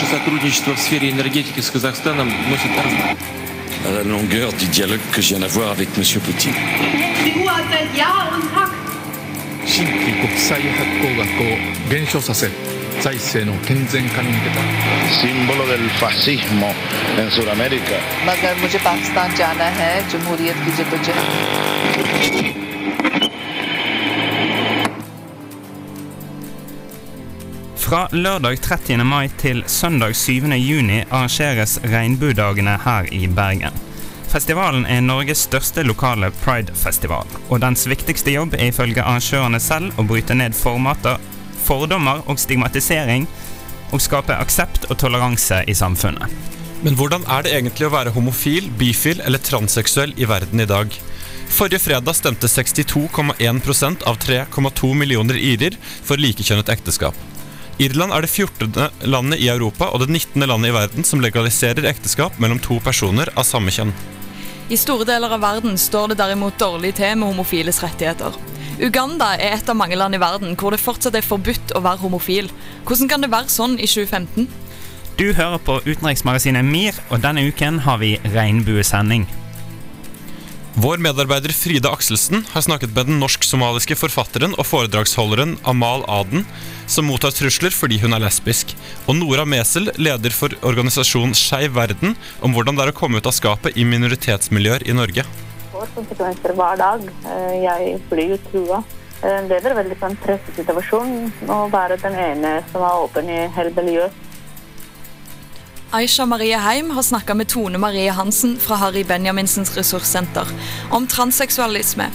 Наше сотрудничество в сфере энергетики с Казахстаном носит à la longueur du dialogue que je viens d'avoir avec M. Poutine. en Fra lørdag 30. mai til søndag 7. juni arrangeres Regnbuedagene her i Bergen. Festivalen er Norges største lokale pridefestival, og dens viktigste jobb er ifølge arrangørene selv å bryte ned formater, fordommer og stigmatisering, og skape aksept og toleranse i samfunnet. Men hvordan er det egentlig å være homofil, bifil eller transseksuell i verden i dag? Forrige fredag stemte 62,1% av 3,2 millioner irer for likekjønnet ekteskap. Irland er det 14. landet i Europa og det 19. landet i verden som legaliserer ekteskap mellom to personer av samme kjønn. I store deler av verden står det derimot dårlig til med homofiles rettigheter. Uganda er et av mange land i verden hvor det fortsatt er forbudt å være homofil. Hvordan kan det være sånn i 2015? Du hører på utenriksmagasinet MIR, og denne uken har vi regnbuesending. Vår medarbeider Frida Akselsen har snakket med den norsk-somaliske forfatteren og foredragsholderen Amal Aden, som mottar trusler fordi hun er lesbisk, og Nora Mesel, leder for organisasjonen Skeiv verden, om hvordan det er å komme ut av skapet i minoritetsmiljøer i Norge. får konsekvenser hver dag. Eh, Jeg blir jo trua. Lever veldig på en veldig situasjon pressesituasjon å være den ene som er åpen i hele miljøet. Aisha Marie Heim har snakka med Tone Marie Hansen fra Harry Benjaminsens ressurssenter om transseksualisme,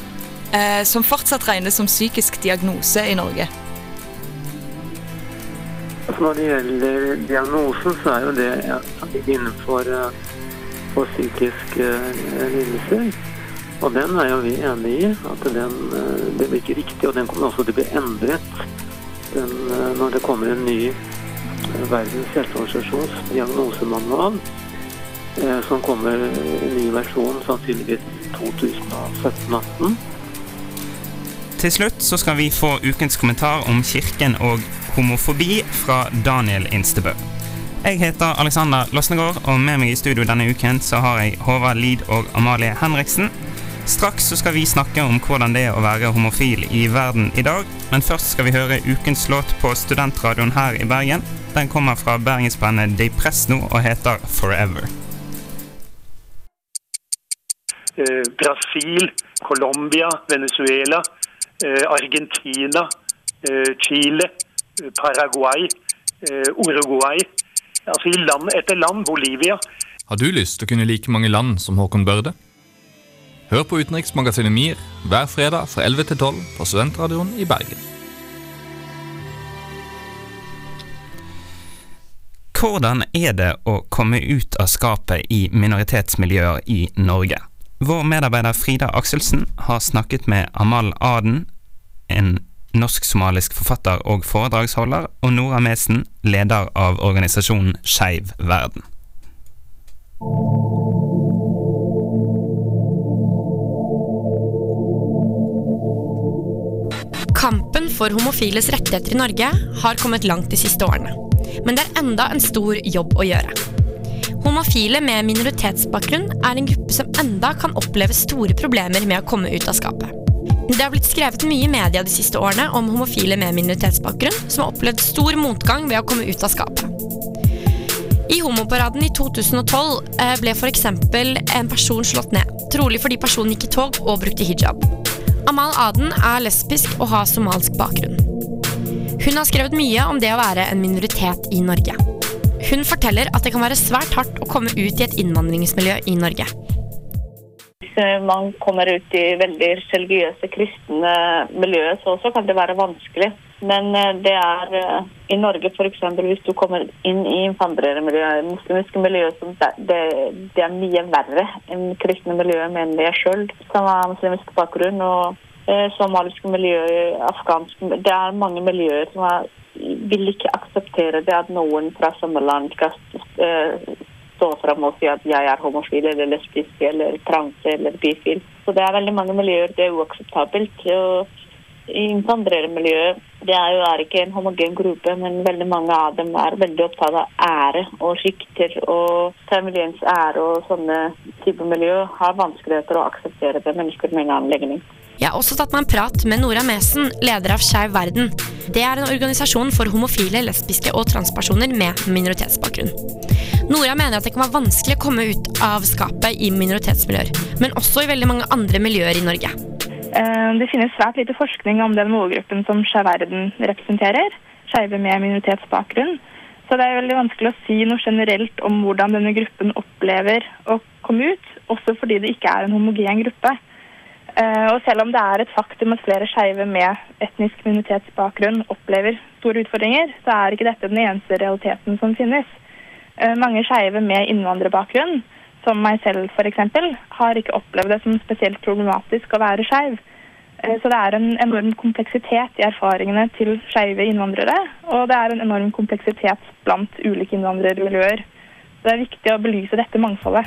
eh, som fortsatt regnes som psykisk diagnose i Norge. Altså, Når det gjelder diagnosen, så er jo det innenfor eh, psykiske eh, lidelser. Og den er jo vi enig i. At den, eh, det blir ikke riktig, og den kommer også til å bli endret den, når det kommer en ny eh, Verdens helseorganisasjons diagnosemanual. eh, Som kommer i ny versjon sannsynligvis 2017-18. Til slutt så skal vi få ukens kommentar om kirken og homofobi fra Daniel Instebø. Jeg heter Alexander Losnegård, og med meg i studio denne uken så har jeg Håvard Lid og Amalie Henriksen. Straks så skal vi snakke om hvordan det er å være homofil i verden i dag, men først skal vi høre ukens låt på studentradioen her i Bergen. Den kommer fra bergensbandet Depresno og heter Forever. eh, Brasil, Colombia, Venezuela, eh, Argentina, eh, Chile, Paraguay, Uruguay. Altså i land etter land, Bolivia. Har du lyst til å kunne like mange land som Håkon Børde? Hør på utenriksmagasinet MIR hver fredag fra 11 til 12 på Studentradioen i Bergen. Hvordan er det å komme ut av skapet i minoritetsmiljøer i Norge? Vår medarbeider Frida Akselsen har snakket med Amal Aden, en norsk-somalisk forfatter og foredragsholder, og Nora Mesen, leder av organisasjonen Skeiv verden. For homofiles rettigheter i Norge har kommet langt de siste årene. Men det er enda en stor jobb å gjøre. Homofile med minoritetsbakgrunn er en gruppe som enda kan oppleve store problemer med å komme ut av skapet. Det har blitt skrevet mye i media de siste årene om homofile med minoritetsbakgrunn som har opplevd stor motgang ved å komme ut av skapet. I homoparaden i 2012 eh, ble f.eks. en person slått ned, trolig fordi personen gikk i tog og brukte hijab. Amal Aden er lesbisk og har somalsk bakgrunn. Hun har skrevet mye om det å være en minoritet i Norge. Hun forteller at det kan være svært hardt å komme ut i et innvandringsmiljø i Norge. Hvis man kommer ut i veldig religiøse kristne miljøer, så kan det være vanskelig. Men eh, det er eh, i Norge f.eks. hvis du kommer inn i innvandrermiljøet, muslimske miljøer, det, det, er mye verre enn kristne miljøer, mener jeg sjøl, som har muslimsk bakgrunn. og eh, somaliske miljøer, afghanske Det er mange miljøer som er, vil ikke akseptere det at noen fra samme land skal eh, stå fram og si at jeg er homofil eller lesbisk eller trans eller bifil. Så det er veldig mange miljøer det er uakseptabelt. Og innvandrermiljøet Det er jo er ikke en homogen gruppe, men veldig mange av dem er veldig opptatt av ære og rykter. Og familiens ære og sånne typer miljø har vanskeligheter å akseptere det mennesker med en annen legning. Jeg har også tatt meg en prat med Nora Mesen, leder av Skeiv verden. Det er en organisasjon for homofile, lesbiske og transpersoner med minoritetsbakgrunn. Nora mener at det kan være vanskelig å komme ut av skapet i minoritetsmiljøer, men også i veldig mange andre miljøer i Norge. Eh, Det finnes svært lite forskning om den målgruppen som Skeiv representerer, skeive med minoritetsbakgrunn. Så det er veldig vanskelig å si noe generelt om hvordan denne gruppen opplever å komme ut, også fordi det ikke er en homogen gruppe. Eh, Og selv om det er et faktum at flere skeive med etnisk minoritetsbakgrunn opplever store utfordringer, så er ikke dette den eneste realiteten som finnes. Eh, Mange skeive med innvandrerbakgrunn, som meg selv f.eks., har ikke opplevd det som spesielt problematisk å være skeiv. Eh, Så det er en enorm kompleksitet i erfaringene til skeive innvandrere, og det er en enorm kompleksitet blant ulike innvandrermiljøer. Det er viktig å belyse dette mangfoldet.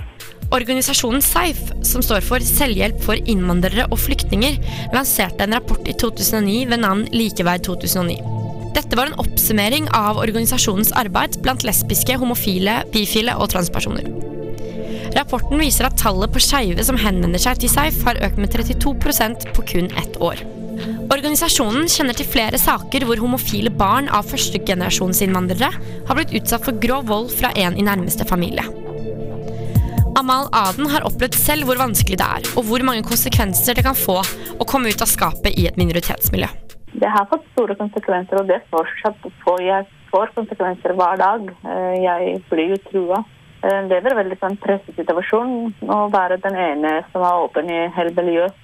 Organisasjonen SEIF, som står for Selvhjelp for innvandrere og flyktninger, lanserte en rapport i 2009 ved navn Likeverd 2009. Dette var en oppsummering av organisasjonens arbeid blant lesbiske, homofile, bifile og transpersoner. Rapporten viser at tallet på skeive som henvender seg til SEIF, har økt med 32% på kun ett år. Organisasjonen kjenner til flere saker hvor homofile barn av førstegenerasjonsinnvandrere har blitt utsatt for grov vold fra en i nærmeste familie. Amal Aden har opplevd selv hvor vanskelig det er, og hvor mange konsekvenser det kan få å komme ut av skapet i et minoritetsmiljø. Det har fått store konsekvenser, og det fortsatt får jeg får konsekvenser hver dag. Eh, Jeg blir jo trua. Eh, Det er en veldig sånn presset situasjon. Å være den ene som er åpen i hele miljøet,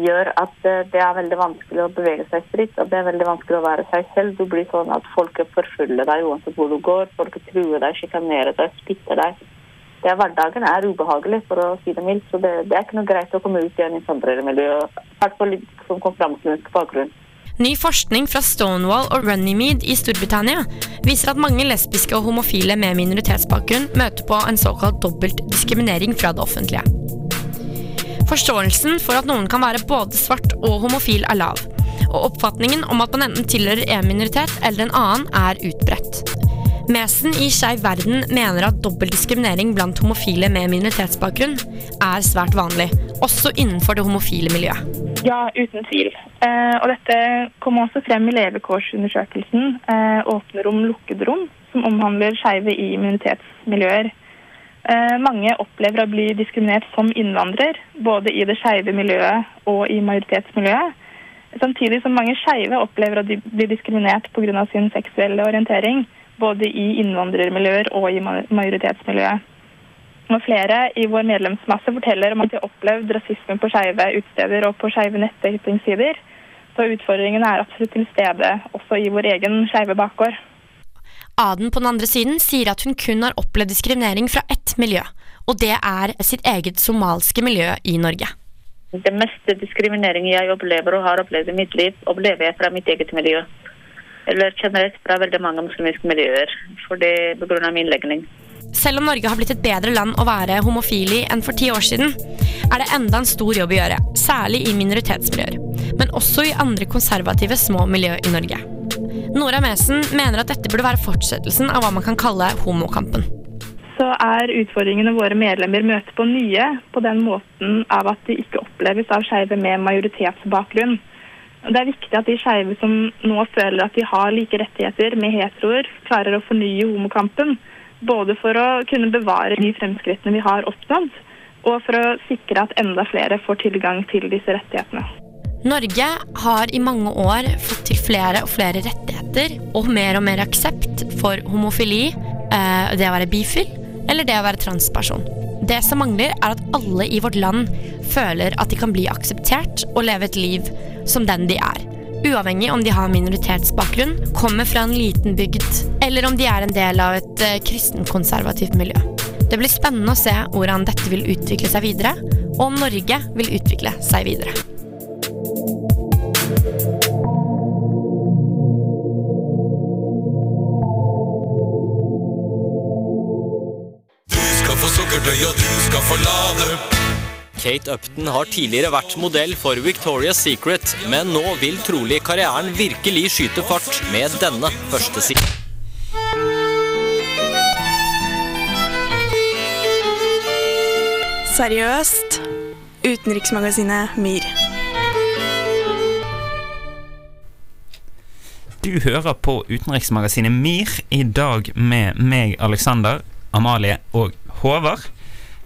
gjør at eh, det er veldig vanskelig å bevege seg fritt. Og det er veldig vanskelig å være seg selv. Du blir sånn at folk forfølger deg uansett hvor du går. Folk truer deg, sjikanerer deg, spytter deg. Det er, hverdagen er ubehagelig, for å si det mildt. Så det, det er ikke noe greit å komme ut i en miljø. Hvert fall som med bakgrunn. Ny forskning fra Stonewall og Runnymede i Storbritannia viser at mange lesbiske og homofile med minoritetsbakgrunn møter på en såkalt dobbelt diskriminering fra det offentlige. Forståelsen for at noen kan være både svart og homofil er lav, og oppfatningen om at man enten tilhører en minoritet eller en annen er utbredt. Mesen i Skeiv verden mener at dobbel diskriminering blant homofile med minoritetsbakgrunn er svært vanlig, også innenfor det homofile miljøet. Ja, uten tvil. Eh, og dette kom også frem i levekårsundersøkelsen eh, Åpne rom, lukkede rom, som omhandler skeive i minoritetsmiljøer. Eh, mange opplever å bli diskriminert som innvandrer, både i det skeive miljøet og i majoritetsmiljøet. Samtidig som mange skeive opplever å bli diskriminert pga. sin seksuelle orientering, både i innvandrermiljøer og i majoritetsmiljøet. Og flere i vår medlemsmasse forteller om at de har opplevd rasisme på skeive utesteder og på skeive nettdatingsider. Så utfordringen er absolutt til stede også i vår egen skeive bakgård. Aden på den andre siden sier at hun kun har opplevd diskriminering fra ett miljø, og det er sitt eget somalske miljø i Norge. Det meste diskrimineringen jeg opplever og har opplevd i mitt liv, opplever jeg fra mitt eget miljø. Eller generelt fra veldig mange muslimske miljøer, for det på grunn av min legning. Selv om Norge har blitt et bedre land å være homofil i enn for ti år siden, er det enda en stor jobb å gjøre, særlig i minoritetsmiljøer, men også i andre konservative små miljø i Norge. Nora Mesen mener at dette burde være fortsettelsen av hva man kan kalle homokampen. Så er utfordringene våre medlemmer møter på nye på den måten av at de ikke oppleves av skeive med majoritetsbakgrunn. Det er viktig at de skeive som nå føler at de har like rettigheter med heteroer, klarer å fornye homokampen. Både for å kunne bevare de fremskrittene vi har oppnådd, og for å sikre at enda flere får tilgang til disse rettighetene. Norge har i mange år fått til flere og flere rettigheter og mer og mer aksept for homofili, eh, det å være bifil eller det å være transperson. Det som mangler, er at alle i vårt land føler at de kan bli akseptert og leve et liv som den de er. Uavhengig om de har minoritetsbakgrunn, kommer fra en liten bygd, eller om de er en del av et eh, kristenkonservativt miljø. Det blir spennende å se hvordan dette vil utvikle seg videre, og om Norge vil utvikle seg videre. Sukkerdøy, og du skal få lade. Kate Upton har tidligere vært modell for Victoria's Secret, men nå vil trolig karrieren virkelig skyte fart med denne første siden. Seriøst. Utenriksmagasinet MIR. Du hører på utenriksmagasinet MIR i dag med meg, Alexander, Amalie og Håvard.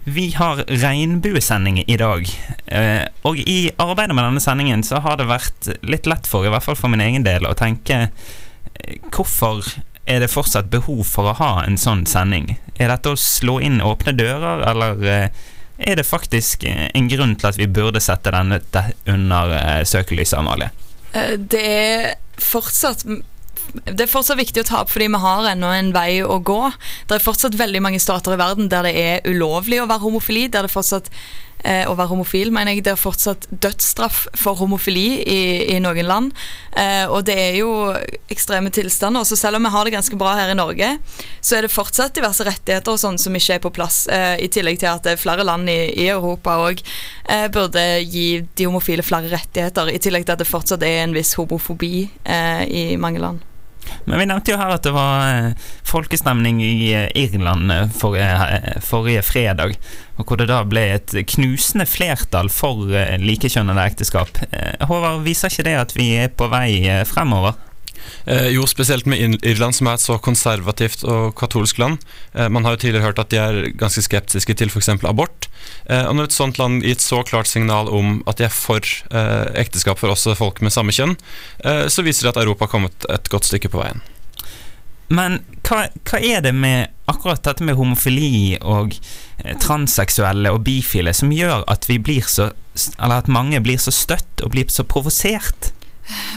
Vi har regnbuesending i dag. Eh, og i arbeidet med denne sendingen så har det vært litt lett for, i hvert fall for min egen del, å tenke eh, hvorfor er det fortsatt behov for å ha en sånn sending? Er dette å slå inn åpne dører, eller eh, er det faktisk en grunn til at vi burde sette denne under søkelyset, Amalie? Det er fortsatt det er fortsatt viktig å ta opp fordi vi har ennå en vei å gå. Det er fortsatt veldig mange stater i verden der det er ulovlig å være homofili. Der det fortsatt eh, å være homofil, mener jeg. Det er fortsatt dødsstraff for homofili i, i noen land. Eh, og det er jo ekstreme tilstander. Så selv om vi har det ganske bra her i Norge, så er det fortsatt diverse rettigheter og sånn som ikke er på plass. Eh, I tillegg til at det er flere land i, i Europa òg eh, burde gi de homofile flere rettigheter. I tillegg til at det fortsatt er en viss homofobi eh, i mange land. Men vi nevnte jo her at det var eh, folkestemning i eh, Irland eh, forrige, forrige, fredag. Og hvor det da ble et knusende flertall for likekjønnede ekteskap. Håvard, viser ikke det at vi er på vei fremover? Eh, jo, spesielt med Irland, som er et så konservativt og katolsk land. Eh, man har jo tidligere hørt at de er ganske skeptiske til f.eks. abort. Eh, og når et sånt land gir et så klart signal om at de er for ekteskap for også folk med samme kjønn, så viser det at Europa har kommet et godt stykke på veien. Men hva, hva, er det med akkurat dette med homofili og transseksuelle og bifile som gjør at vi blir så Eller at mange blir så støtt og blir så provosert?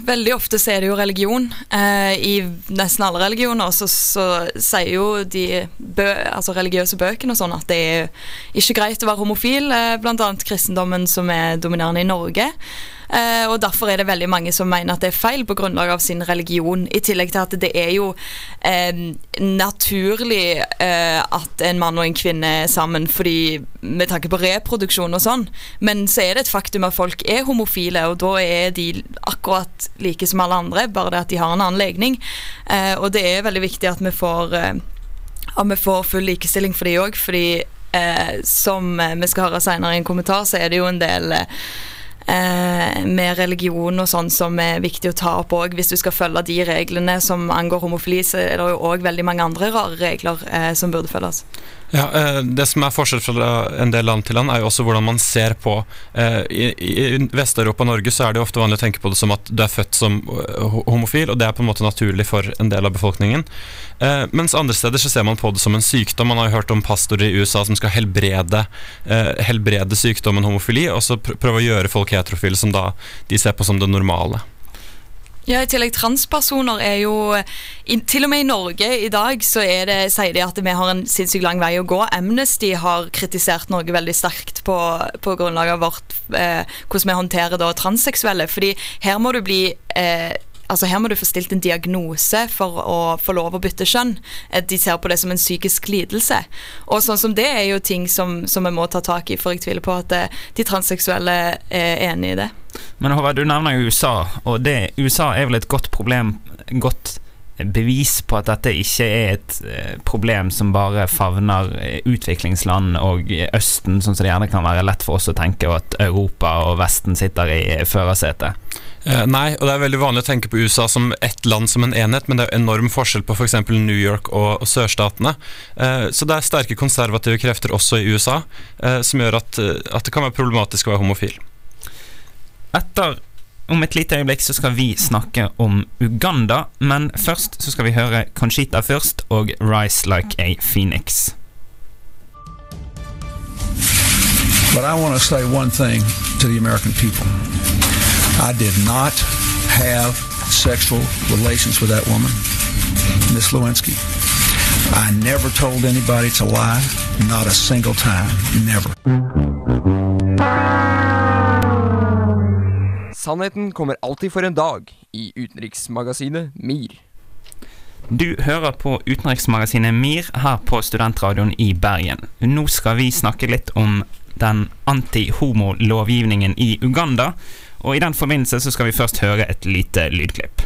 Veldig ofte så er det jo religion. Eh, I nesten alle religioner så, så sier jo de bø, altså religiøse bøkene og sånn at det er ikke greit å være homofil, eh, bl.a. kristendommen som er dominerende i Norge. Eh, og Derfor er det veldig mange som mener at det er feil på grunnlag av sin religion. I tillegg til at det er jo naturlig eh, at en mann og en kvinne er sammen fordi med tanke på reproduksjon og sånn. Men så er det et faktum at folk er homofile, og da er de akkurat like som alle andre, bare det at de har en annen legning. Eh, og det er veldig viktig at vi får, at vi får full likestilling for de òg, fordi eh, som vi skal høre senere i en kommentar, så er det jo en del eh, med religion og sånn som er viktig å ta opp òg. Hvis du skal følge de reglene som angår homofili, så er det jo òg veldig mange andre rare regler eh, som burde følges. Ja, eh, Det som er forskjell fra en del land til land, er jo også hvordan man ser på eh, I, i Vest-Europa og Norge så er det jo ofte vanlig å tenke på det som at du er født som eh, homofil, og det er på en måte naturlig for en del av befolkningen. Mens andre steder så ser man på det som en sykdom. Man har jo hørt om pastorer i USA som skal helbrede, helbrede sykdommen homofili, og så prøve å gjøre folk heterofile som da de ser på som det normale. Ja, I tillegg transpersoner er jo i, Til og med i Norge i dag så det, sier de at vi har en sinnssykt lang vei å gå. Amnesty har kritisert Norge veldig sterkt på, på grunnlag av vårt, eh, hvordan vi håndterer da transseksuelle. fordi her må du bli eh, altså Her må du få stilt en diagnose for å få lov å bytte kjønn. Eh, de ser på det som en psykisk lidelse. Og sånn som det er jo ting som, som vi må ta tak i, for jeg tviler på at eh, de transseksuelle er enig i det. Men Håvard, du nevner jo USA, og det, USA er vel et godt problem godt bevis på at dette ikke er et eh, problem som bare favner utviklingsland og Østen, sånn som det gjerne kan være lett for oss å tenke, og at Europa og Vesten sitter i førersetet. Uh, nei, og det er veldig vanlig å tenke på USA som ett land som en enhet, men det er enorm forskjell på f.eks. For New York og, og sørstatene. Uh, så det er sterke konservative krefter også i USA uh, som gjør at, at, det kan være problematisk å være homofil. Etter om et lite øyeblikk så skal vi snakke om Uganda, men først så skal vi høre Conchita først og Rise Like a Phoenix. But I want to say one thing to the American people. I did not have sexual relations with that woman, Miss Lewinsky. I never told anybody to lie, not a single time, never. Sannheten kommer alltid for en dag i utenriksmagasinet MIR. Du hører på utenriksmagasinet MIR her på Studentradioen i Bergen. Nå skal vi snakke litt om den anti-homo-lovgivningen i Uganda. Og i den forbindelse så skal vi først høre et lite lydklipp.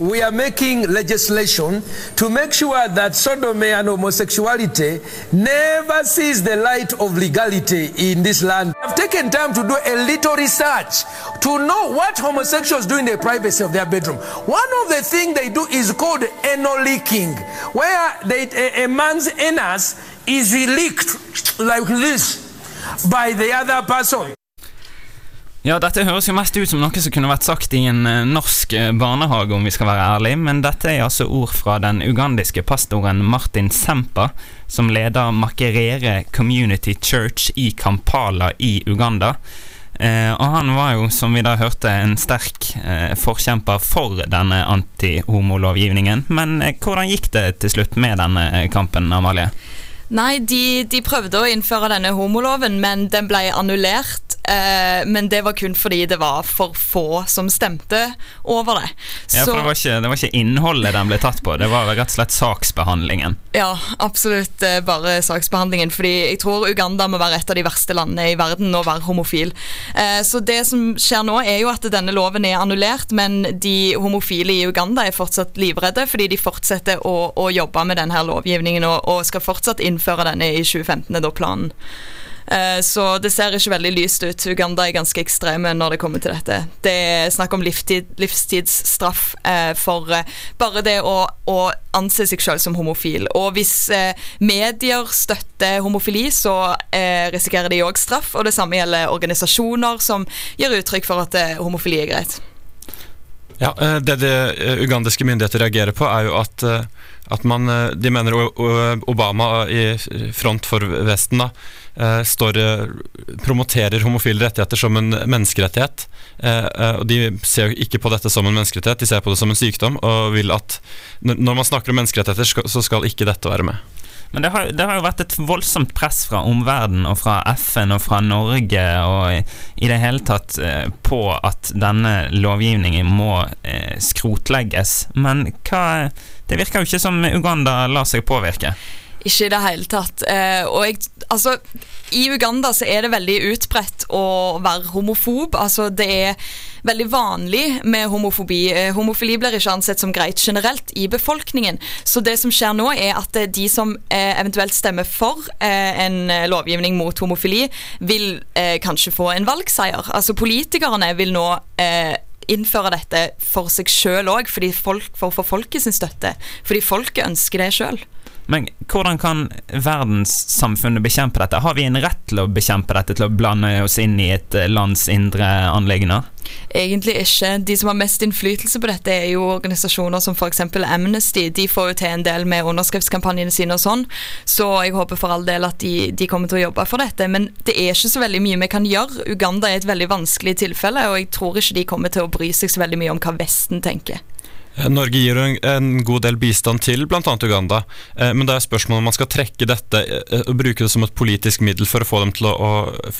We are making legislation to make sure that sodomy and homosexuality never sees the light of legality in this land. I've taken time to do a little research to know what homosexuals do in the privacy of their bedroom. One of the things they do is called anal leaking, where they, a, a man's anus is leaked like this by the other person. Ja, dette høres jo mest ut som noe som kunne vært sagt i en eh, norsk eh, barnehage, om vi skal være ærlige, men dette er altså ord fra den ugandiske pastoren Martin Sempa, som leder Makerere Community Church i Kampala i Uganda. Eh, og han var jo, som vi da hørte, en sterk eh, forkjemper for denne antihomolovgivningen. Men eh, hvordan gikk det til slutt med denne eh, kampen, Amalie? Nei, de, de prøvde å innføre denne homoloven, men den ble annullert. Eh, men det var kun fordi det var for få som stemte over det. Ja, for det var, ikke, det var ikke innholdet den ble tatt på, det var rett og slett saksbehandlingen. Ja, absolutt eh, bare saksbehandlingen. Fordi jeg tror Uganda må være et av de verste landene i verden å være homofil. Eh, så det som skjer nå, er jo at denne loven er annullert, men de homofile i Uganda er fortsatt livredde fordi de fortsetter å, å jobbe med denne lovgivningen og, og skal fortsatt innføre denne i 2015, da planen. Eh, så det ser ikke veldig lyst ut. Uganda er ganske ekstreme når det kommer til dette. Det er snakk om livstid, livstidsstraff eh, for eh, bare det å, å anse seg selv som homofil. Og hvis medier støtter homofili, så risikerer de òg straff. Og det samme gjelder organisasjoner som gir uttrykk for at homofili er greit. Ja, Det de ugandiske myndigheter reagerer på, er jo at, at man, de mener Obama i front for Vesten da, står, eh, promoterer homofile rettigheter som en menneskerettighet. Eh, og De ser jo ikke på dette som en menneskerettighet, de ser på det som en sykdom. Og vil at når man snakker om menneskerettigheter, så skal ikke dette være med. Men det har, det har jo vært et voldsomt press fra omverdenen og fra FN og fra Norge og i, i det hele tatt på at denne lovgivningen må eh, skrotlegges. Men hva, det virker jo ikke som Uganda lar seg påvirke. Ikke i det hele tatt. Eh, og jeg, altså, I Uganda så er det veldig utbredt å være homofob. Altså, det er veldig vanlig med homofobi. Eh, homofili blir ikke ansett som greit generelt i befolkningen. Så det som skjer nå, er at de som eh, eventuelt stemmer for eh, en lovgivning mot homofili, vil eh, kanskje få en valgseier. Altså Politikerne vil nå eh, innføre dette for seg sjøl òg, for, få folket sin støtte. Fordi folket ønsker det sjøl. Men hvordan kan verdenssamfunnet bekjempe dette? Har vi en rett til å bekjempe dette, til å blande oss inn i et eh, lands indre anliggender? Egentlig ikke. De som har mest innflytelse på dette, er jo organisasjoner som f.eks. Amnesty. De får jo til en del med underskriftskampanjene sine og sånn, så jeg håper for all del at de, de, kommer til å jobbe for dette. Men det er ikke så veldig mye vi kan gjøre. Uganda er et veldig vanskelig tilfelle, og jeg tror ikke de kommer til å bry seg så veldig mye om hva Vesten tenker. Norge gir en, en god del bistand til bl.a. Uganda, eh, men det er spørsmålet om man skal trekke dette eh, og bruke det som et politisk middel for å få dem til å, å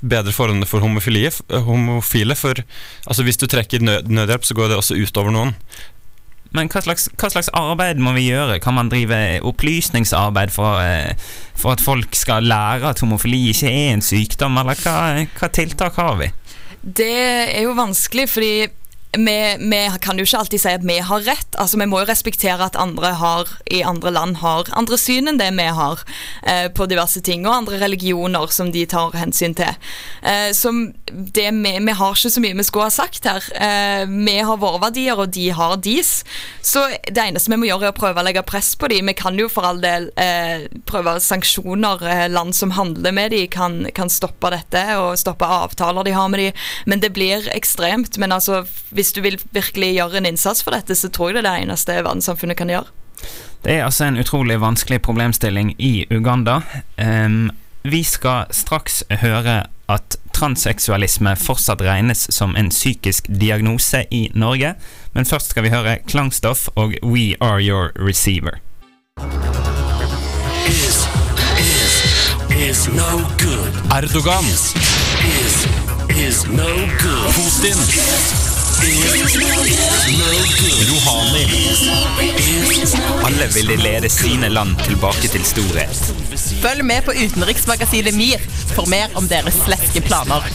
bedre forholdene for homofile. homofile for altså Hvis du trekker nød, nødhjelp, så går det også utover noen. Men hva slags, hva slags, arbeid må vi gjøre? Kan man drive opplysningsarbeid for, eh, for at folk skal lære at homofili ikke er en sykdom, eller hva, hva tiltak har vi? Det er jo vanskelig, fordi vi, vi, kan jo ikke alltid si at vi har rett. Altså, Vi må jo respektere at andre har, i andre land har andre syn enn det vi har eh, på diverse ting, og andre religioner som de tar hensyn til. Eh, så det, vi, vi, har ikke så mye vi skulle ha sagt her. Eh, vi har våre verdier, og de har deres. Så det eneste vi må gjøre, er å prøve å legge press på dem. Vi kan jo for all del eh, prøve sanksjoner. Eh, land som handler med dem, kan, kan stoppe dette og stoppe avtaler de har med dem, men det blir ekstremt. men altså hvis du vil virkelig gjøre en innsats for dette, så tror jeg det er det eneste verdenssamfunnet kan gjøre. Det er altså en utrolig vanskelig problemstilling i Uganda. Um, vi skal straks høre at transseksualisme fortsatt regnes som en psykisk diagnose i Norge, men først skal vi høre Klangstoff og We Are Your Receiver. Is, is, is no Erdogan. Is, is no Putin. Rouhani. Alle ville lede sine land tilbake til storhet. Følg med på utenriksmagasinet MIR for mer om deres sleske planer.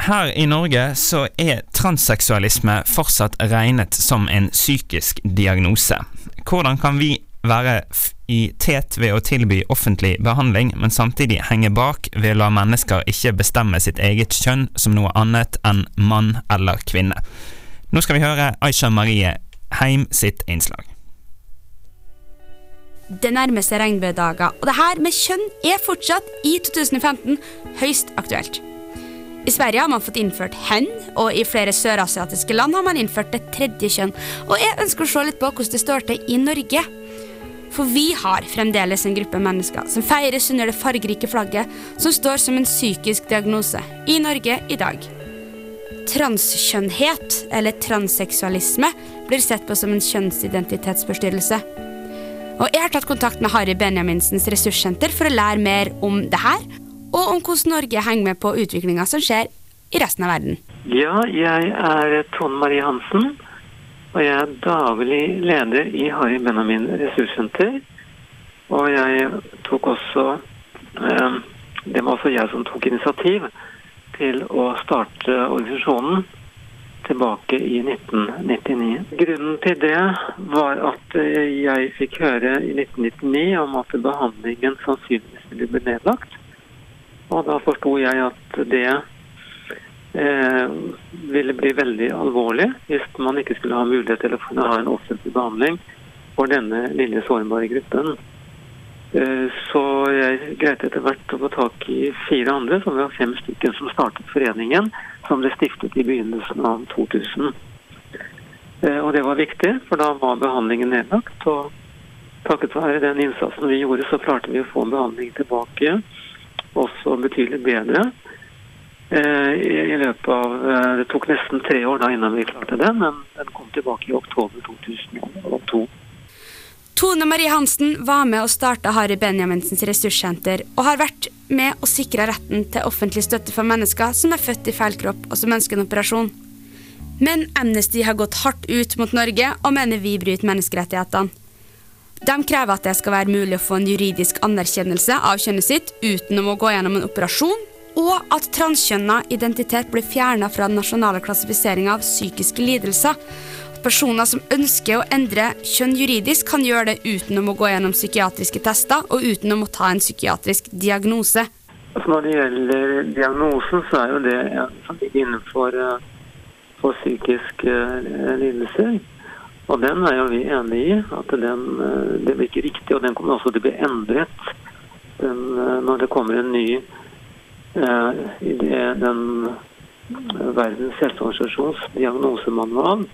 Her i Norge så er transseksualisme fortsatt regnet som en psykisk diagnose. Hvordan kan vi være i tet ved å tilby offentlig behandling, men samtidig henge bak ved å la mennesker ikke bestemme sitt eget kjønn som noe annet enn mann eller kvinne? Nå skal vi høre Aisha Marie Heim sitt innslag. Det nærmer seg regnbuedager, og det her med kjønn er fortsatt, i 2015, høyst aktuelt. I Sverige har man fått innført hen, og i flere sørasiatiske land har man innført det tredje kjønn. Og jeg ønsker å se litt på hvordan det står til i Norge. For vi har fremdeles en gruppe mennesker som feires under det fargerike flagget, som står som en psykisk diagnose i Norge i dag. Transkjønnhet, eller transseksualisme, blir sett på som en kjønnsidentitetsforstyrrelse. Og jeg har tatt kontakt med Harry Benjaminsens ressurssenter for å lære mer om det her, og om hvordan Norge henger med på utviklinga som skjer i resten av verden. Ja, jeg er Tone Marie Hansen. Og jeg er daglig leder i Harry Benjamin ressurssenter. Og jeg tok også eh, Det var også jeg som tok initiativ til å starte organisasjonen tilbake i 1999. Grunnen til det var at eh, jeg fikk høre i 1999 om at behandlingen sannsynligvis ville bli nedlagt. Og da forsto jeg at det eh, ville bli veldig alvorlig hvis man ikke skulle ha mulighet til å kunne ha en offentlig behandling for denne lille sårbare gruppen. Eh, så jeg greide etter hvert å få tak i fire andre, som var fem stykker som startet foreningen, som ble stiftet i begynnelsen av 2000. Eh, og det var viktig, for da var behandlingen nedlagt. og Takket være den innsatsen vi gjorde, så klarte vi å få behandling tilbake, også betydelig bedre. Eh, I løpet av, eh, Det tok nesten tre år da innan vi klarte det, men den kom tilbake i oktober 2002. Tone Marie Hansen var med å starte Harry Benjaminsens ressurssenter, og har vært med å sikre retten til offentlig støtte for mennesker som er født i feil kropp og som ønsker en operasjon. Men Amnesty har gått hardt ut mot Norge og mener vi bryter menneskerettighetene. De krever at det skal være mulig å få en juridisk anerkjennelse av kjønnet sitt uten å gå gjennom en operasjon, og at transkjønna identitet blir fjerna fra den nasjonale klassifiseringa av psykiske lidelser. Personer som ønsker å endre kjønn juridisk, kan gjøre det uten å gå gjennom psykiatriske tester og uten å ta en psykiatrisk diagnose. Altså når det gjelder diagnosen, så er jo det ja, innenfor uh, for psykiske uh, lidelser. Og den er jo vi enig i. At den, uh, det blir ikke riktig, og den kommer også til å bli endret den, når det kommer en ny i det, den Verdens helseorganisasjons diagnosemanual,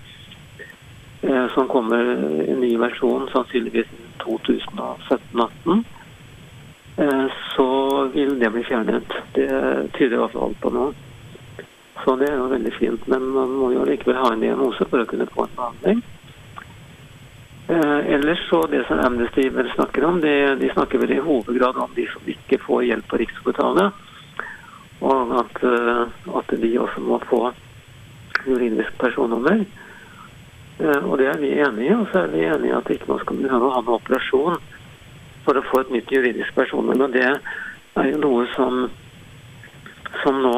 som kommer en ny versjon sannsynligvis 2017-2018, så vil det bli fjernet. Det tyder i hvert fall på nå. Så det er jo veldig fint. Men man må jo likevel ha en diagnose for å kunne få en behandling. Eh, ellers så Det som Amnesty vel snakker om, det, de snakker vel i hovedgrad om de som ikke får hjelp på Rikshospitalet. Og at, at, de også må få juridisk personnummer. Og det er vi enig i. Og så er vi enig i at ikke man skal behøve å ha en operasjon for å få et nytt juridisk personnummer. Det er jo noe som, som nå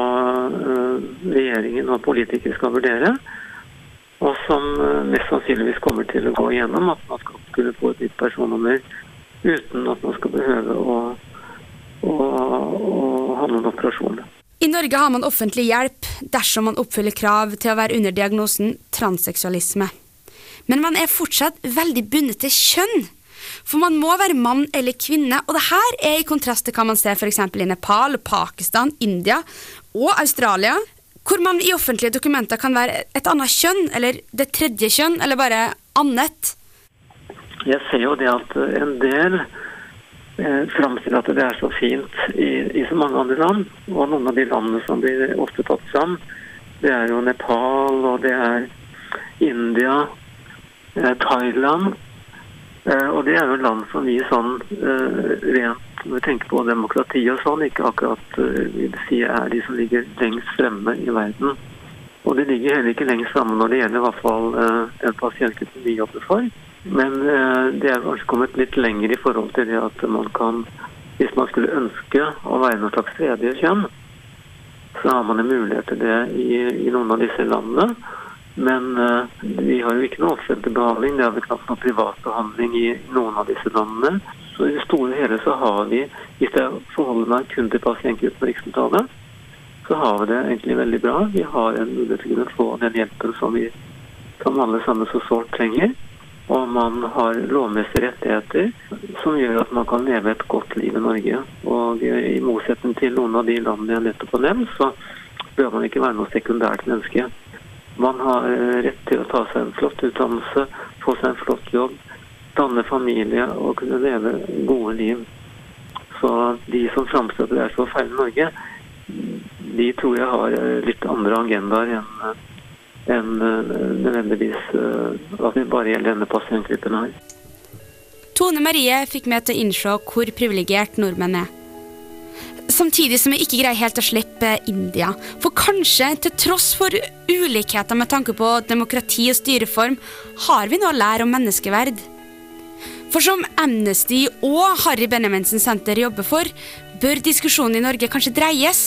regjeringen og politikere skal vurdere. Og som mest sannsynligvis kommer til å gå igjennom at man skal kunne få et nytt personnummer uten at man skal behøve å å, og ha noen operasjoner. I Norge har man offentlig hjelp dersom man oppfyller krav til å være under diagnosen transseksualisme. Men man er fortsatt veldig bundet til kjønn. For man må være mann eller kvinne, og det her er i kontrast til hva man ser f.eks. i Nepal, Pakistan, India og Australia, hvor man i offentlige dokumenter kan være et annet kjønn, eller det tredje kjønn, eller bare annet. Jeg ser jo det at en del eh, framstiller at det er så fint i, i, så mange andre land. Og noen av de landene som blir ofte tatt fram, det er jo Nepal, og det er India, eh, Thailand. Eh, og det er jo land som vi sånn eh, rent når vi tenker på demokrati og sånn, ikke akkurat eh, vil si er de som ligger lengst fremme i verden. Og de ligger heller ikke lengst framme når det gjelder i hvert fall eh, den pasientgruppen vi jobber for. Men eh, det er kanskje kommet litt lenger i forhold til det at man kan, hvis man skulle ønske å være noe slags tredje kjønn, så har man en mulighet til det i, i noen av disse landene. Men eh, vi har jo ikke noe offentlig behandling, det har vi knapt noe privat behandling i noen av disse landene. Så i det store og hele så har vi, hvis jeg forholder meg kun til pasientgruppen Rikshospitalet, så har vi det egentlig veldig bra. Vi har en mulighet til å få den hjelpen som vi som alle sammen så sårt trenger. Og man har lovmessige rettigheter som gjør at man kan leve et godt liv i Norge. Og eh, i motsetning til noen av de landene jeg nettopp har nevnt, så bør man ikke være noe sekundært menneske. Man har eh, rett til å ta seg en flott utdannelse, få seg en flott jobb, danne familie og kunne leve gode liv. Så de som framstiller det for feil Norge, de tror jeg har eh, litt andre agendaer enn enn nødvendigvis at det bare gjelder denne pasientgruppen her. Tone Marie fikk meg til å innse hvor privilegert nordmenn er. Samtidig som vi ikke greier helt å slippe India. For kanskje, til tross for ulikheter med tanke på demokrati og styreform, har vi noe å lære om menneskeverd. For som Amnesty og Harry Benjaminsen Senter jobber for, bør diskusjonen i Norge kanskje dreies.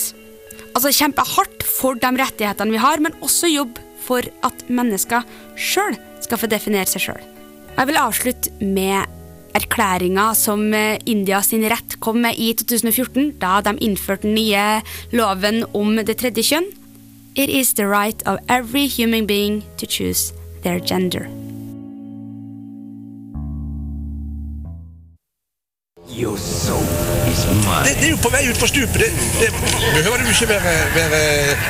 Altså kjempe hardt for de rettighetene vi har, men også jobbe for at mennesker sjøl skal få definere seg sjøl. Jeg vil avslutte med erklæringa som India sin rett kom med i 2014, da de innførte den nye loven om det tredje kjønn. It is the right of every human being to choose their gender. You're mine. Det, det er jo på vei utfor stupet. Det, det behøver du ikke være, være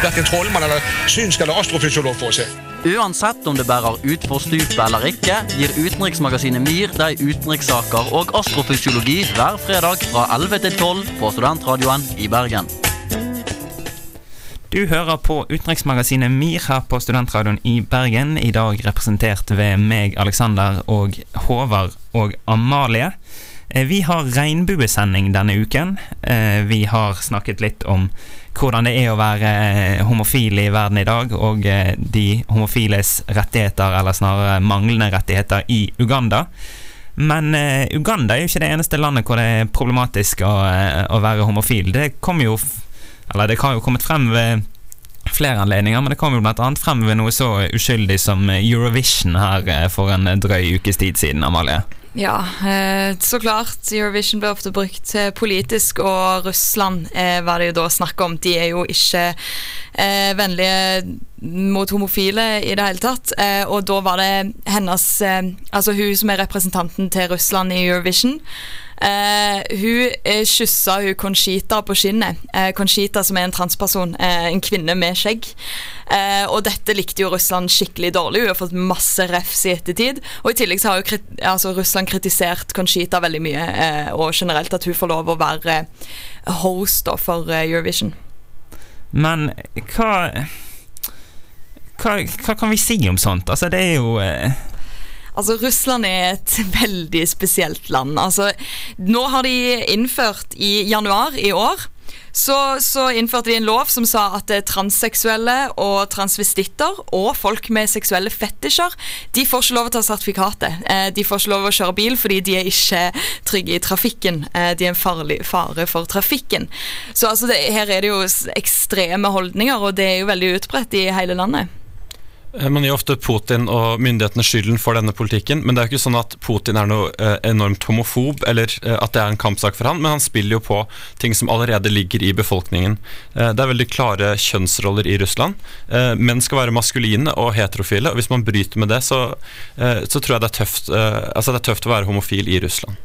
verken trollmann eller synsk eller astrofysiolog for å se. Uansett om det bærer utfor stupet eller ikke, gir utenriksmagasinet MIR deg utenrikssaker og astrofysiologi hver fredag fra 11 til 12 på Studentradioen i Bergen. Du hører på utenriksmagasinet MIR her på Studentradioen i Bergen, i dag representert ved meg, Alexander, og Håvard og Amalie. Eh, Vi har regnbuesending denne uken. Eh, Vi har snakket litt om hvordan det er å være eh, homofil i verden i dag, og de homofiles rettigheter, eller snarere manglende rettigheter, i Uganda. Men Uganda er jo ikke det eneste landet hvor det er problematisk å, å være homofil. Det kom jo Eller det har jo kommet frem ved flere anledninger, men det kom jo annet frem ved noe så uskyldig som Eurovision her for en drøy ukes tid siden, Amalie. Ja, eh, så klart. Eurovision ble ofte brukt eh, politisk, og Russland eh, var det jo da snakk om. De er jo ikke vennlige mot homofile i det hele tatt. Og da var det hennes Altså hun som er representanten til Russland i Eurovision. Hun kyssa hun Conchita på skinnet. Conchita som er en transperson. en kvinne med skjegg. Eh, og dette likte jo Russland skikkelig dårlig. Hun har fått masse refs i ettertid. Og i tillegg så har jo altså, Russland kritisert Conchita veldig mye, eh, og generelt at hun får lov å være host da, for Eurovision. Men hva, hva Hva kan vi si om sånt? Altså, det er jo eh Altså, Russland er et veldig spesielt land. Altså, nå har de innført i januar i år så, så, innførte de en lov som sa at transseksuelle og transvestitter og folk med seksuelle fetisjer de får ikke lov å ta sertifikatet. Eh, de får ikke lov å kjøre bil fordi de er ikke trygge i trafikken. Eh, de er en farlig fare for trafikken. Så altså, det, her er det jo ekstreme holdninger, og det er jo veldig utbredt i hele landet. Eh, man gir ofte Putin og myndighetene skylden for denne politikken, men det er jo ikke sånn at Putin er noe eh, enormt homofob, eller eh, at det er en kampsak for han, men han spiller jo på ting som allerede ligger i befolkningen. Det er veldig klare kjønnsroller i Russland. Menn skal være maskuline og heterofile, og hvis man bryter med det, så, så tror jeg det er, tøft, altså det er tøft å være homofil i Russland.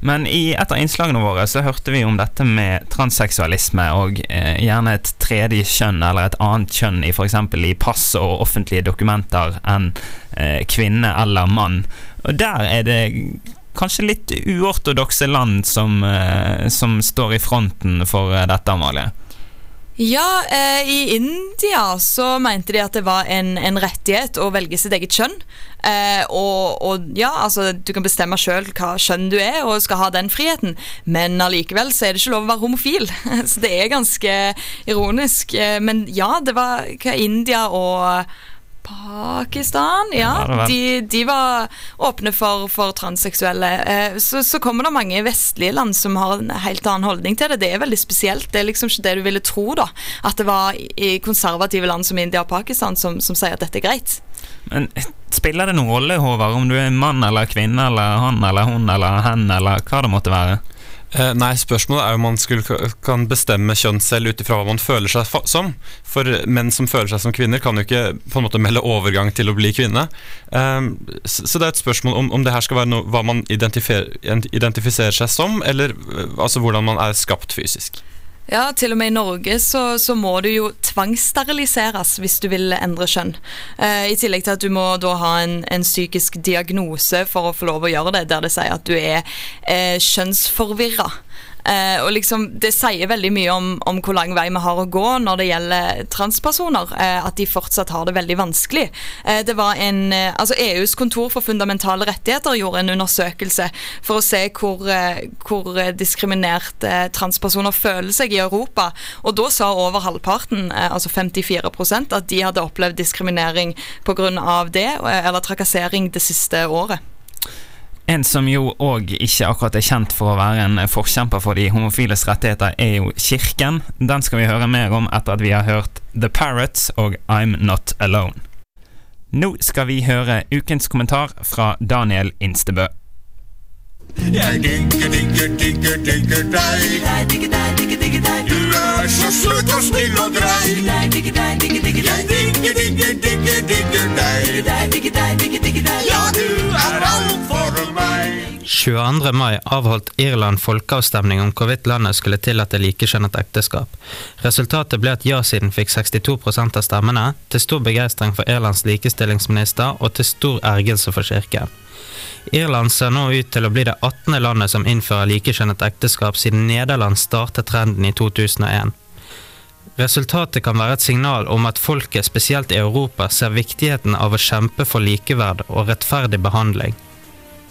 Men i et av innslagene våre så hørte vi om dette med transseksualisme og eh, gjerne et tredje kjønn eller et annet kjønn i f.eks. i pass og offentlige dokumenter enn eh, kvinne eller mann. Og der er det kanskje litt uortodokse land som, eh, som står i fronten for eh, dette, Amalie? Ja, eh, i India så mente de at det var en, en rettighet å velge sitt eget kjønn. Eh, og, og, ja, altså du kan bestemme sjøl hva kjønn du er, og skal ha den friheten. Men allikevel så er det ikke lov å være homofil. så det er ganske ironisk. Eh, men ja, det var hva India og Pakistan, ja. Ja, De, de var åpne for, for transseksuelle. Eh, Så, så kommer det mange vestlige land som har en helt annen holdning til det. Det er veldig spesielt. Det er liksom ikke det du ville tro, da. At det var i konservative land som India og Pakistan som, som sier at dette er greit. Men spiller det noen rolle, Håvard, om du er mann eller kvinne eller han eller hun eller hen eller hva det måtte være? Eh, nei, spørsmålet er om man skulle, kan bestemme kjønn selv ut ifra hva man føler seg som. For menn som føler seg som kvinner, kan jo ikke på en måte melde overgang til å bli kvinne. Eh, så, det er et spørsmål om, om det her skal være noe, hva man identifiser, identifiserer seg som, eller eh, altså hvordan man er skapt fysisk. Ja, til og med i Norge så, så må du jo tvangssteriliseres hvis du vil endre kjønn. Eh, I tillegg til at du må da ha en, en psykisk diagnose for å få lov å gjøre det, der det sier at du er eh, kjønnsforvirra. Eh, og liksom, Det sier veldig mye om, om hvor lang vei vi har å gå når det gjelder transpersoner. Eh, at de fortsatt har det veldig vanskelig. Eh, det var en, eh, altså EUs kontor for fundamentale rettigheter gjorde en undersøkelse for å se hvor, eh, hvor eh, diskriminert eh, transpersoner føler seg i Europa. Og da sa over halvparten, altså 54% at de hadde opplevd diskriminering pga. det, eller trakassering, det siste året. En som jo òg ikke akkurat er kjent for å være en forkjemper for de homofiles rettigheter, er jo Kirken. Den skal vi høre mer om etter at vi har hørt The Parrots og I'm Not Alone. Nå skal vi høre ukens kommentar fra Daniel Instebø. Jeg digger, digger, digger, digger deg. Digger deg, digger, digger deg. Du er så søt og snill og grei. Jeg digger, digger, digger, digger deg. 22. mai avholdt Irland folkeavstemning om hvorvidt landet skulle tillate likekjønnet ekteskap. Resultatet ble at ja-siden fikk 62% av stemmene, til stor begeistring for Irlands likestillingsminister og til stor ergelse for kirken. Irland ser nå ut til å bli det 18. landet som innfører likekjønnet ekteskap siden Nederland startet trenden i 2001. Resultatet kan være et signal om at folket, spesielt i Europa, ser viktigheten av å kjempe for likeverd og rettferdig behandling.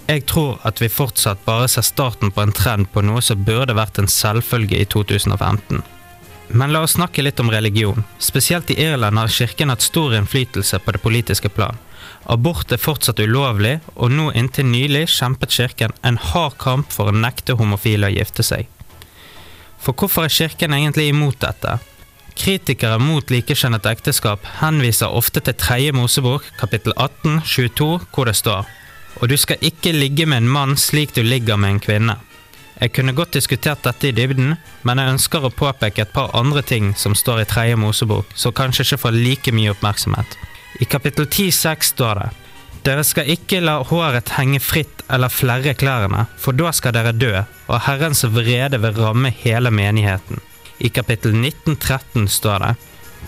Jeg tror at vi fortsatt bare ser starten på en trend på noe som burde vært en selvfølge i 2015. Men la oss snakke litt om religion. Spesielt i Irland har kirken hatt stor innflytelse på det politiske plan. Abort er fortsatt ulovlig, og nå inntil nylig kjempet kirken en hard kamp for å nekte homofile å gifte seg. For hvorfor er kirken egentlig imot dette? Kritikere mot likekjønnet ekteskap henviser ofte til tredje Mosebok, kapittel 18, 22, hvor det står Og du skal ikke ligge med en mann slik du ligger med en kvinne. Jeg kunne godt diskutert dette i dybden, men jeg ønsker å påpeke et par andre ting som står i tredje Mosebok, som kanskje ikke får like mye oppmerksomhet. I kapittel 10,6 står det Dere skal ikke la håret henge fritt eller flerre klærne, for da skal dere dø, og Herrens vrede vil ramme hele menigheten. I kapittel 19,13 står det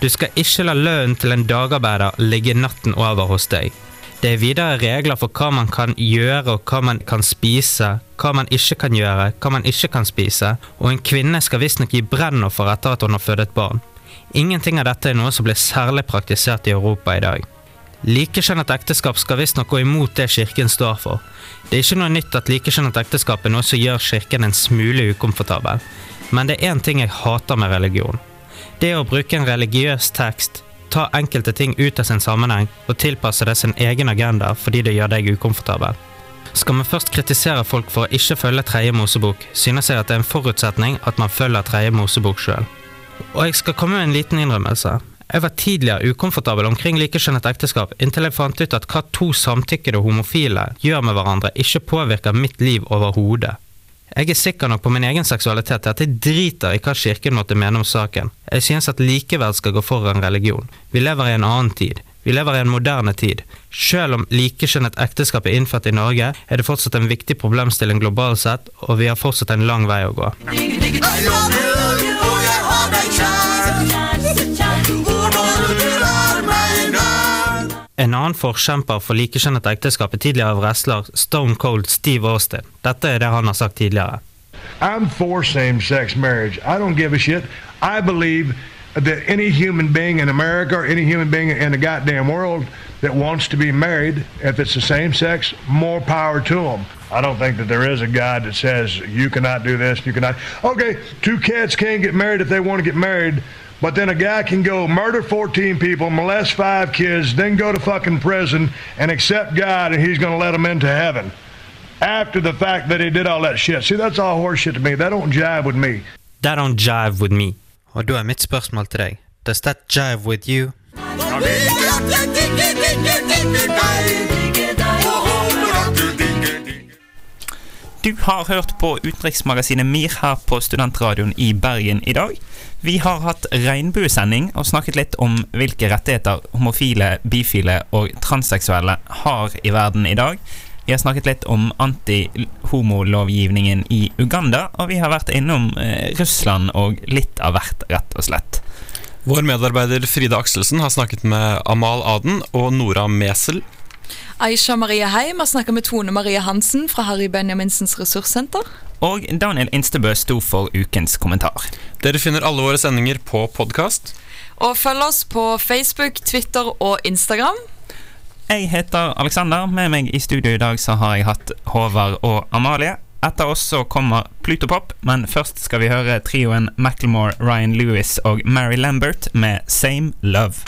Du skal ikke la lønnen til en dagarbeider ligge natten over hos deg. Det er videre regler for hva man kan gjøre og hva man kan spise, hva man ikke kan gjøre, hva man ikke kan spise, og en kvinne skal visstnok gi brennoffer etter at hun har født et barn. Ingenting av dette er noe som blir særlig praktisert i Europa i dag. Likekjønnet ekteskap skal visstnok gå imot det kirken står for. Det er ikke noe nytt at likekjønnet ekteskap er noe som gjør kirken en smule ukomfortabel. Men det er én ting jeg hater med religion. Det er å bruke en religiøs tekst, ta enkelte ting ut av sin sammenheng og tilpasse det sin egen agenda fordi det gjør deg ukomfortabel. Skal vi først kritisere folk for å ikke følge tredje Mosebok, synes jeg at det er en forutsetning at man følger tredje Mosebok sjøl. Og jeg skal komme med en liten innrømmelse. Jeg var tidligere ukomfortabel omkring likekjønnet ekteskap inntil jeg fant ut at hva to samtykkede homofile gjør med hverandre, ikke påvirker mitt liv overhodet. Jeg er sikker nok på min egen seksualitet at jeg driter i hva kirken måtte mene om saken. Jeg synes at likeverd skal gå foran religion. Vi lever i en annen tid. Vi lever i en moderne tid. Selv om likekjønnet ekteskap er innført i Norge, er det fortsatt en viktig problemstilling globalt sett, og vi har fortsatt en lang vei å gå. En annen forkjemper for likekjønnet ekteskap er tidligere wrestler Stone Cold Steve Austin. Dette er det han har sagt tidligere. I'm for same sex marriage. I don't give a shit. I believe that any human being in America or any human being in the goddamn world that wants to be married, if it's the same sex, more power to them. I don't think that there is a God that says you cannot do this, you cannot. Okay, two cats can't get married if they want to get married, but then a guy can go murder 14 people, molest five kids, then go to fucking prison and accept God and he's going to let them into heaven after the fact that he did all that shit. See, that's all horseshit to me. That don't jive with me. That don't jive with me. Og da er mitt spørsmål til deg. Does that jive with you? Du har hørt på utenriksmagasinet MIR her på Studentradioen i Bergen i dag. Vi har hatt regnbuesending og snakket litt om hvilke rettigheter homofile, bifile og transseksuelle har i verden i dag. Vi har snakket litt om anti-homolovgivningen i Uganda, og vi har vært innom eh, Russland og litt av hvert, rett og slett. Vår medarbeider Frida Akselsen har snakket med Amal Aden og Nora Mesel. Aisha Marie Heim har snakka med Tone Marie Hansen fra Harry Benjaminsens ressurssenter. Og Daniel Instebø sto for ukens kommentar. Dere finner alle våre sendinger på podkast. Og følg oss på Facebook, Twitter og Instagram. Jeg heter Alexander. Med meg i studio i dag så har jeg hatt Håvard og Amalie. Etter oss så kommer Plutopop, men først skal vi høre trioen Macklemore, Ryan Lewis og Mary Lambert med Same Love.